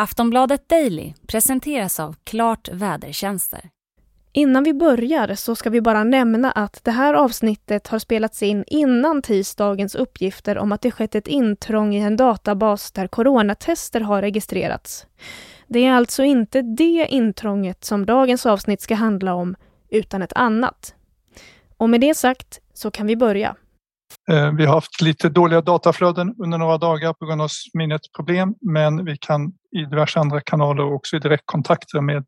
Aftonbladet Daily presenteras av Klart Vädertjänster. Innan vi börjar så ska vi bara nämna att det här avsnittet har spelats in innan tisdagens uppgifter om att det skett ett intrång i en databas där coronatester har registrerats. Det är alltså inte det intrånget som dagens avsnitt ska handla om, utan ett annat. Och med det sagt så kan vi börja. Eh, vi har haft lite dåliga dataflöden under några dagar på grund av minnesproblem, men vi kan i diverse andra kanaler och också i direktkontakter med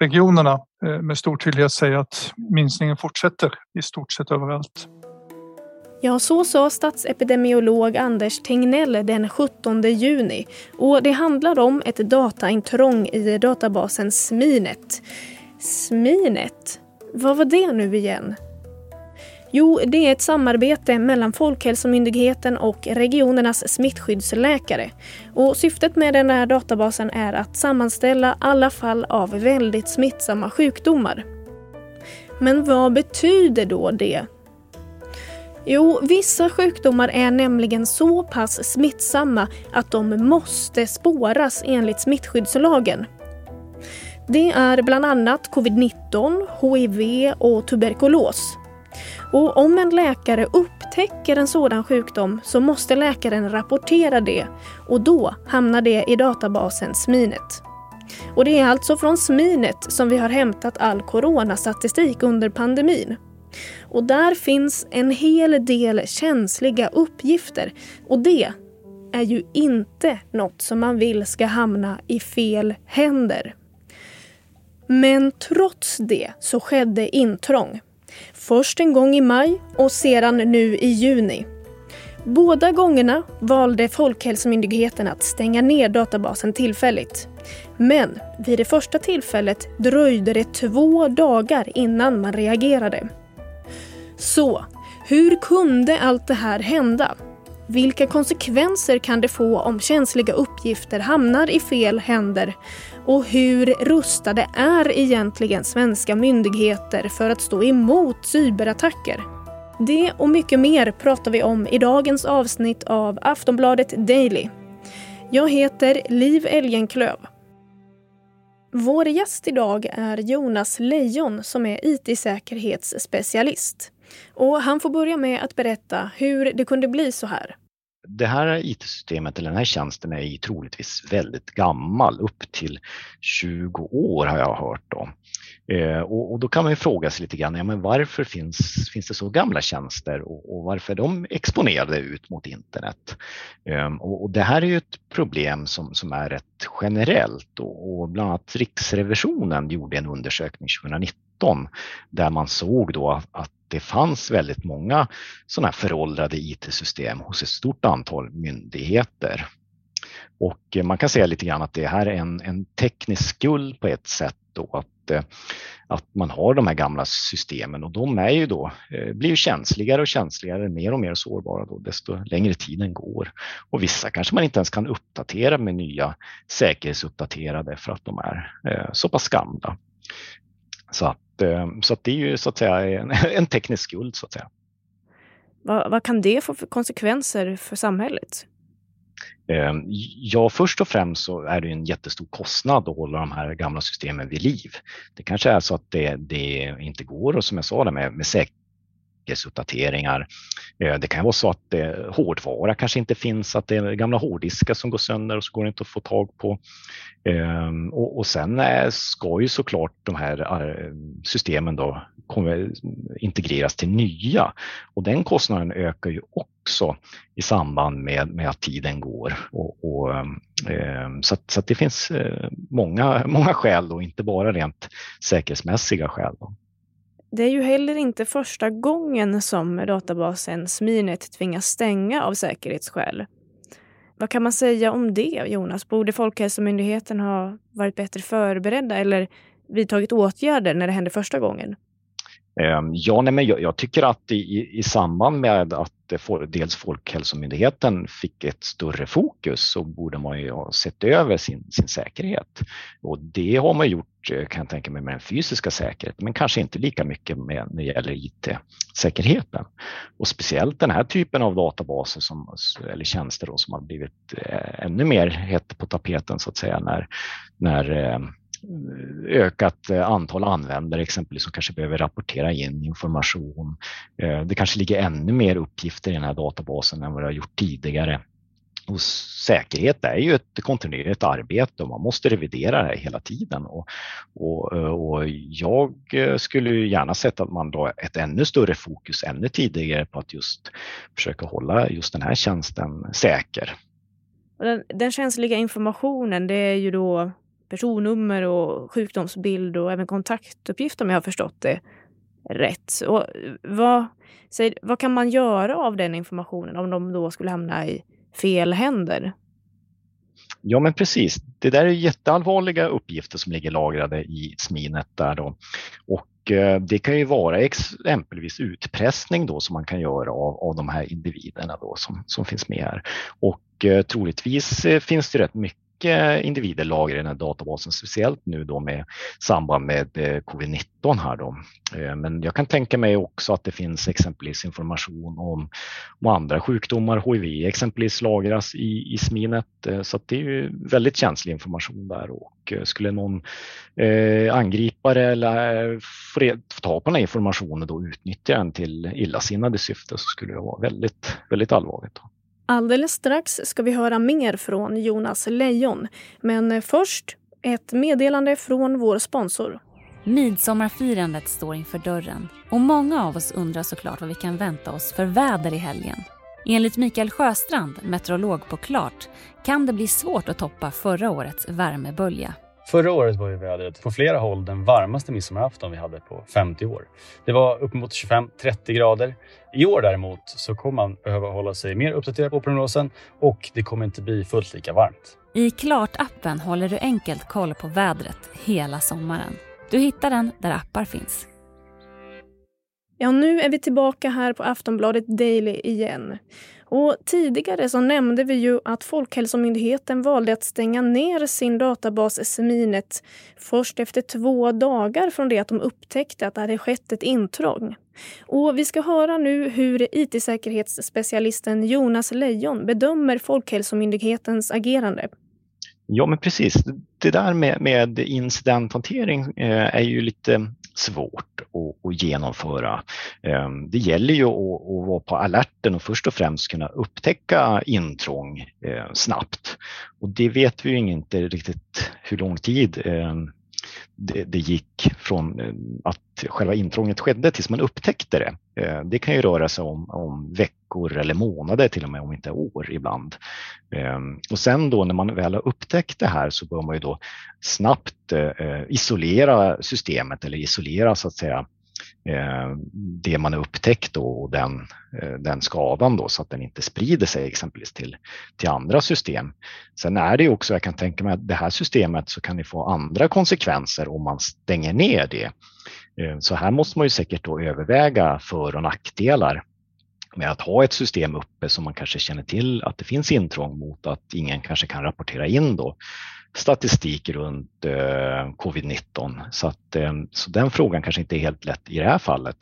regionerna eh, med stor tydlighet säga att minskningen fortsätter i stort sett överallt. Ja, så sa statsepidemiolog Anders Tegnell den 17 juni. Och det handlar om ett dataintrång i databasen Sminet. Sminet? Vad var det nu igen? Jo, det är ett samarbete mellan Folkhälsomyndigheten och regionernas smittskyddsläkare. Och syftet med den här databasen är att sammanställa alla fall av väldigt smittsamma sjukdomar. Men vad betyder då det? Jo, vissa sjukdomar är nämligen så pass smittsamma att de måste spåras enligt smittskyddslagen. Det är bland annat covid-19, hiv och tuberkulos. Och om en läkare upptäcker en sådan sjukdom så måste läkaren rapportera det och då hamnar det i databasen Sminet. Och det är alltså från Sminet som vi har hämtat all coronastatistik under pandemin. Och där finns en hel del känsliga uppgifter och det är ju inte något som man vill ska hamna i fel händer. Men trots det så skedde intrång. Först en gång i maj och sedan nu i juni. Båda gångerna valde Folkhälsomyndigheten att stänga ner databasen tillfälligt. Men vid det första tillfället dröjde det två dagar innan man reagerade. Så, hur kunde allt det här hända? Vilka konsekvenser kan det få om känsliga uppgifter hamnar i fel händer? Och hur rustade är egentligen svenska myndigheter för att stå emot cyberattacker? Det och mycket mer pratar vi om i dagens avsnitt av Aftonbladet Daily. Jag heter Liv Elgenklöv. Vår gäst idag är Jonas Lejon som är IT-säkerhetsspecialist. Och han får börja med att berätta hur det kunde bli så här det här IT-systemet eller den här tjänsten är troligtvis väldigt gammal, upp till 20 år har jag hört om. Eh, och, då kan man ju fråga sig lite grann, ja, men varför finns, finns det så gamla tjänster och, och varför är de exponerade ut mot internet? Ehm, och, och, det här är ju ett problem som, som är rätt generellt och, och bland annat Riksrevisionen gjorde en undersökning 2019 där man såg då att det fanns väldigt många sådana här föråldrade IT-system hos ett stort antal myndigheter. Och eh, man kan säga lite grann att det här är en, en teknisk skuld på ett sätt då att, eh, att man har de här gamla systemen och de är ju då, eh, blir ju känsligare och känsligare, mer och mer sårbara då, desto längre tiden går. Och vissa kanske man inte ens kan uppdatera med nya säkerhetsuppdaterade för att de är så pass gamla. Så att så att det är ju så att säga en, en teknisk skuld så att säga. Vad, vad, kan det få för konsekvenser för samhället? Eh, ja, först och främst så är det en jättestor kostnad att hålla de här gamla systemen vid liv. Det kanske är så att det, det inte går och som jag sa det med, med säkerhetsuppdateringar. Eh, det kan vara så att det, hårdvara kanske inte finns, att det är gamla hårddiskar som går sönder och så går det inte att få tag på. Ehm, och, och sen eh, ska ju såklart de här eh, systemen då integreras till nya och den kostnaden ökar ju också i samband med, med att tiden går. Och, och ehm, så, att, så att det finns många, många skäl och inte bara rent säkerhetsmässiga skäl. Då. Det är ju heller inte första gången som databasen Sminet tvingas stänga av säkerhetsskäl. Vad kan man säga om det, Jonas? Borde Folkhälsomyndigheten ha varit bättre förberedda eller vidtagit åtgärder när det hände första gången? Ehm, ja, nej, men jag, jag tycker att i, i samband med att dels Folkhälsomyndigheten fick ett större fokus så borde man ju ha sett över sin, sin säkerhet. Och det har man gjort, eh, kan jag tänka mig, med den fysiska säkerheten, men kanske inte lika mycket med, när det gäller IT-säkerheten. Och speciellt den här typen av databaser som, eller tjänster då, som har blivit eh, ännu mer hett på tapeten så att säga när, när eh, Eh, ökat eh, antal användare exempelvis som kanske behöver rapportera in information. Eh, det kanske ligger ännu mer uppgifter i den här databasen än vad det har gjort tidigare. Och säkerhet är ju ett kontinuerligt arbete och man måste revidera det hela tiden. Och, och, och jag skulle gärna sett att man då ett ännu större fokus ännu tidigare på att just försöka hålla just den här tjänsten säker. Den, den känsliga informationen, det är ju då personnummer och sjukdomsbild och även kontaktuppgift om jag har förstått det rätt. Och vad, säg, vad kan man göra av den informationen om de då skulle hamna i fel händer? Ja men precis, det där är jätteallvarliga uppgifter som ligger lagrade i Sminet där då. Och eh, det kan ju vara exempelvis utpressning då som man kan göra av, av de här individerna då som, som finns med här. Och eh, troligtvis eh, finns det rätt mycket mycket individer lagrade i den här databasen, speciellt nu då med samband med eh, covid-19 här då. Eh, men jag kan tänka mig också att det finns exempelvis information om, om andra sjukdomar, HIV exempelvis lagras i, i Sminet. Eh, så så det är ju väldigt känslig information där och skulle någon eh, angripare eller få, ta tag på den här informationen och utnyttja den till illasinnade syfte så skulle det vara väldigt, väldigt allvarligt. Då. Alldeles strax ska vi höra mer från Jonas Lejon. Men först ett meddelande från vår sponsor. Midsommarfirandet står inför dörren och många av oss undrar såklart vad vi kan vänta oss för väder i helgen. Enligt Mikael Sjöstrand, meteorolog på Klart, kan det bli svårt att toppa förra årets värmebölja. Förra året var ju vädret på flera håll den varmaste midsommarafton vi hade på 50 år. Det var uppemot 25-30 grader. I år däremot så kommer man behöva hålla sig mer uppdaterad på prognosen och det kommer inte bli fullt lika varmt. I Klart-appen håller du enkelt koll på vädret hela sommaren. Du hittar den där appar finns. Ja, nu är vi tillbaka här på Aftonbladet Daily igen. Och tidigare så nämnde vi ju att Folkhälsomyndigheten valde att stänga ner sin databas Seminet först efter två dagar från det att de upptäckte att det hade skett ett intrång. Och vi ska höra nu hur IT-säkerhetsspecialisten Jonas Lejon bedömer Folkhälsomyndighetens agerande. Ja, men precis. Det där med, med incidenthantering eh, är ju lite svårt att, att genomföra. Eh, det gäller ju att, att, vara på alerten och först och främst kunna upptäcka intrång eh, snabbt. Och det vet vi ju inte riktigt hur lång tid eh, det, det, gick från eh, att själva intrånget skedde tills man upptäckte det. Eh, det kan ju röra sig om, om veckor eller månader till och med, om inte år ibland. Ehm, och sen då när man väl har upptäckt det här så bör man ju då snabbt eh, isolera systemet eller isolera så att säga eh, det man har upptäckt och den, eh, den skadan då så att den inte sprider sig exempelvis till, till andra system. Sen är det också, jag kan tänka mig att det här systemet så kan det få andra konsekvenser om man stänger ner det. Ehm, så här måste man ju säkert då överväga för och nackdelar med att ha ett system uppe som man kanske känner till att det finns intrång mot att ingen kanske kan rapportera in då statistik runt eh, covid-19. Så, att, eh, så den frågan kanske inte är helt lätt i det här fallet.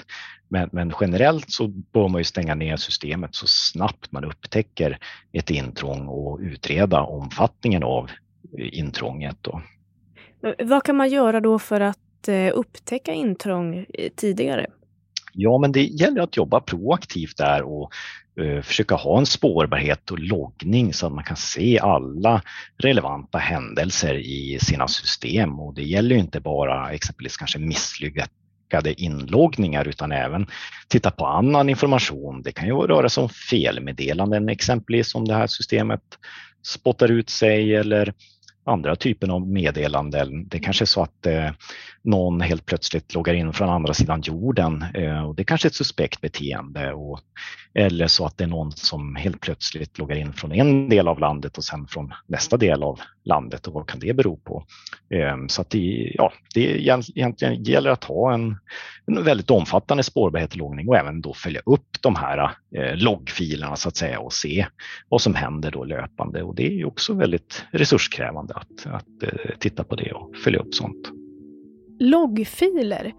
Men, men, generellt så bör man ju stänga ner systemet så snabbt man upptäcker ett intrång och utreda omfattningen av eh, intrånget. Då. Vad kan man göra då för att eh, upptäcka intrång eh, tidigare? Ja, men det gäller att jobba proaktivt där och uh, försöka ha en spårbarhet och loggning så att man kan se alla relevanta händelser i sina system. Och det gäller inte bara exempelvis kanske misslyckade inloggningar utan även titta på annan information. Det kan ju röra sig om felmeddelanden exempelvis om det här systemet spottar ut sig eller andra typen av meddelanden. Det kanske är så att eh, någon helt plötsligt loggar in från andra sidan jorden eh, och det kanske är ett suspekt beteende och eller så att det är någon som helt plötsligt loggar in från en del av landet och sen från nästa del av landet och vad kan det bero på? Ehm, så att det, ja, det egentligen gäller att ha en, en väldigt omfattande spårbarhetslogning och även då följa upp de här eh, loggfilerna så att säga och se vad som händer då löpande och det är också väldigt resurskrävande att, att eh, titta på det och följa upp sånt. Loggfiler?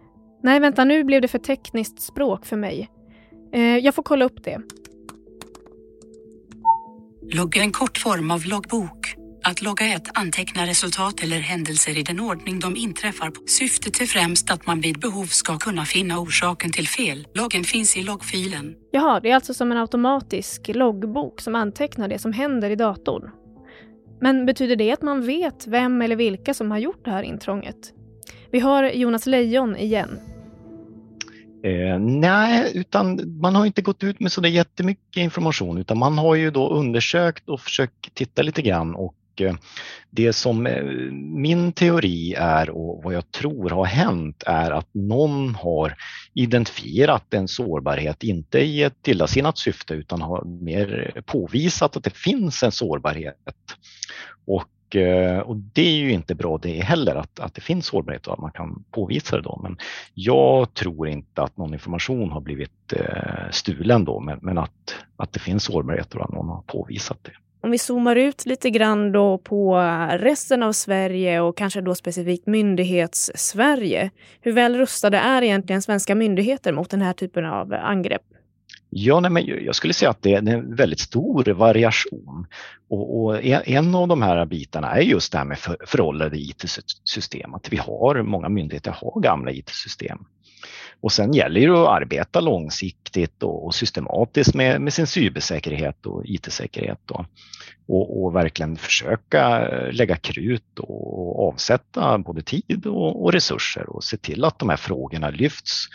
Nej, vänta, nu blev det för tekniskt språk för mig. Eh, jag får kolla upp det. Logga en kort form av loggbok. Att logga ett antecknar resultat eller händelser i den ordning de inträffar. Syftet är främst att man vid behov ska kunna finna orsaken till fel. Loggen finns i loggfilen. Jaha, det är alltså som en automatisk loggbok som antecknar det som händer i datorn. Men betyder det att man vet vem eller vilka som har gjort det här intrånget? Vi har Jonas Lejon igen. Eh, nej, utan man har inte gått ut med så jättemycket information utan man har ju då undersökt och försökt titta lite grann och eh, det som eh, min teori är och vad jag tror har hänt är att någon har identifierat en sårbarhet, inte i ett illasinnat syfte utan har mer påvisat att det finns en sårbarhet. Och Eh, och det är ju inte bra det heller att, att det finns sårbarhet och att man kan påvisa det då. Men jag tror inte att någon information har blivit eh, stulen då, men, men att, att det finns sårbarhet och att någon har påvisat det. Om vi zoomar ut lite grann då på resten av Sverige och kanske då specifikt myndighets-Sverige. Hur väl rustade är egentligen svenska myndigheter mot den här typen av angrepp? Ja, nej, men jag skulle säga att det är en väldigt stor variation. Och, och en av de här bitarna är just det här med för, föråldrade IT-system. Att vi har, många myndigheter har gamla IT-system. Och sen gäller det att arbeta långsiktigt och, systematiskt med, med sin cybersäkerhet och IT-säkerhet. Och, och, verkligen försöka eh, lägga krut och avsätta både tid och, och resurser och se till att de här frågorna lyfts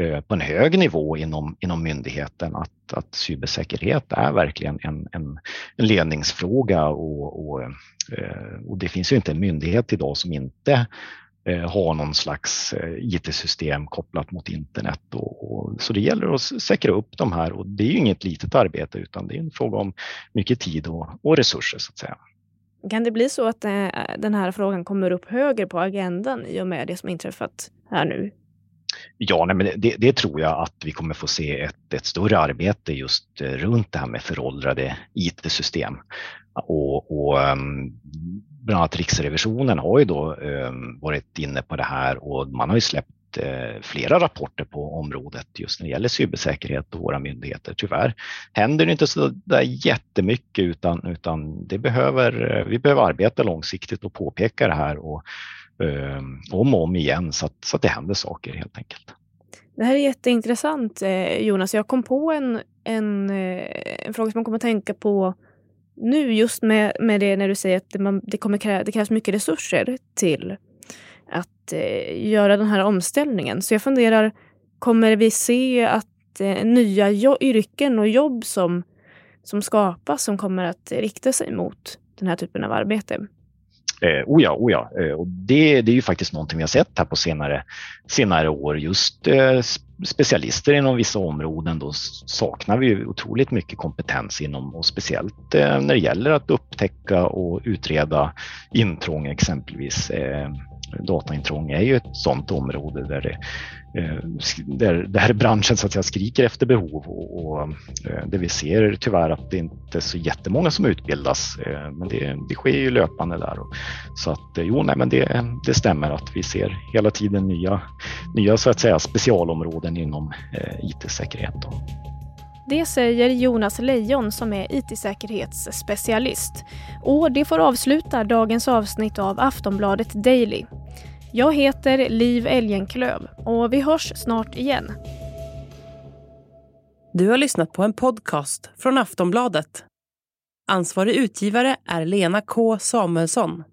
Eh, på en hög nivå inom, inom myndigheten att, att cybersäkerhet är verkligen en, en, en ledningsfråga och, och, eh, och, det finns ju inte en myndighet idag som inte eh, har någon slags IT-system kopplat mot internet. Och, och, så det gäller att säkra upp de här och det är ju inget litet arbete utan det är en fråga om mycket tid och, och resurser så att säga. Kan det bli så att den här frågan kommer upp högre på agendan i och med det som inträffat här nu Ja, nej, men det, det, tror jag att vi kommer få se ett, ett större arbete just eh, runt det här med föråldrade IT-system. Och, och ehm, bland annat Riksrevisionen har ju då ehm, varit inne på det här och man har ju släppt eh, flera rapporter på området just när det gäller cybersäkerhet och våra myndigheter. Tyvärr händer det inte så där jättemycket utan, utan det behöver, eh, vi behöver arbeta långsiktigt och påpeka det här och Ehm, om och om igen så att, så att det händer saker helt enkelt. Det här är jätteintressant eh, Jonas. Jag kom på en, en, eh, en fråga som man kommer att tänka på nu just med, med det när du säger att det, man, det, kommer krä, det krävs mycket resurser till att eh, göra den här omställningen. Så jag funderar, kommer vi se att eh, nya jo- yrken och jobb som, som skapas som kommer att rikta sig mot den här typen av arbete? Eh, oh ja, oh ja. Eh, och det, det är ju faktiskt någonting vi har sett här på senare, senare år. Just eh, specialister inom vissa områden då saknar vi ju otroligt mycket kompetens inom och speciellt eh, när det gäller att upptäcka och utreda intrång exempelvis. Eh, Dataintrång är ju ett sådant område där det, eh, där, där branschen så att säga skriker efter behov och, och eh, det vi ser tyvärr att det inte är så jättemånga som utbildas eh, men det, det sker ju löpande där. Så att jo, nej, men det, det stämmer att vi ser hela tiden nya, nya så att säga specialområden inom IT-säkerhet. Det säger Jonas Lejon som är IT-säkerhetsspecialist. Och det får avsluta dagens avsnitt av Aftonbladet Daily. Jag heter Liv Elgenklöv och vi hörs snart igen. Du har lyssnat på en podcast från Aftonbladet. Ansvarig utgivare är Lena K Samuelsson.